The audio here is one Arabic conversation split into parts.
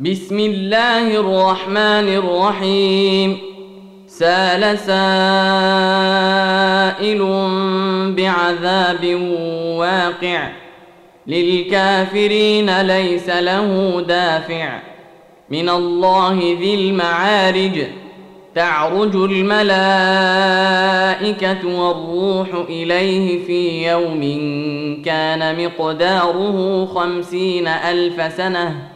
بسم الله الرحمن الرحيم. سال سائل بعذاب واقع. للكافرين ليس له دافع. من الله ذي المعارج. تعرج الملائكة والروح إليه في يوم كان مقداره خمسين ألف سنة.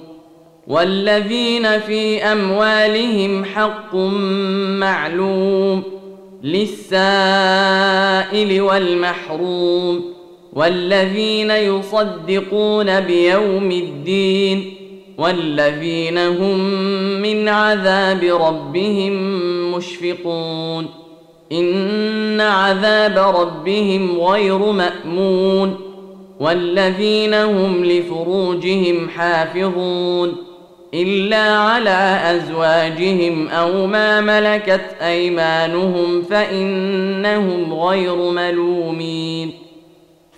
والذين في أموالهم حق معلوم للسائل والمحروم والذين يصدقون بيوم الدين والذين هم من عذاب ربهم مشفقون إن عذاب ربهم غير مأمون والذين هم لفروجهم حافظون الا على ازواجهم أو ما ملكت ايمانهم فانهم غير ملومين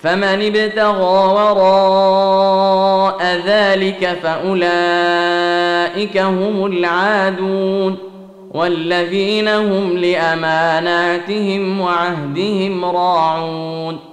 فمن ابتغى وراء ذلك فاولئك هم العادون والذين هم لاماناتهم وعهدهم راعون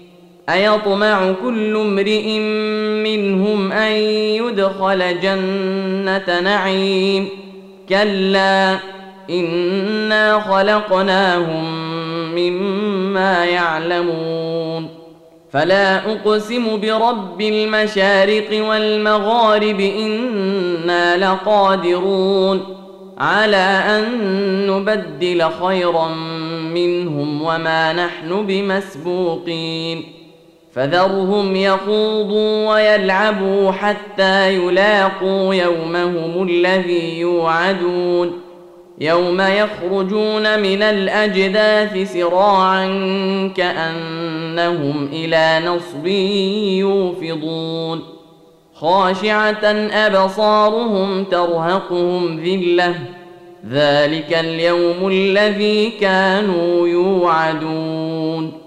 أيطمع كل امرئ منهم أن يدخل جنة نعيم. كلا إنا خلقناهم مما يعلمون. فلا أقسم برب المشارق والمغارب إنا لقادرون على أن نبدل خيرا منهم وما نحن بمسبوقين. فذرهم يخوضوا ويلعبوا حتى يلاقوا يومهم الذي يوعدون. يوم يخرجون من الأجداث سراعا كأنهم إلى نصب يوفضون. خاشعة أبصارهم ترهقهم ذلة. ذلك اليوم الذي كانوا يوعدون.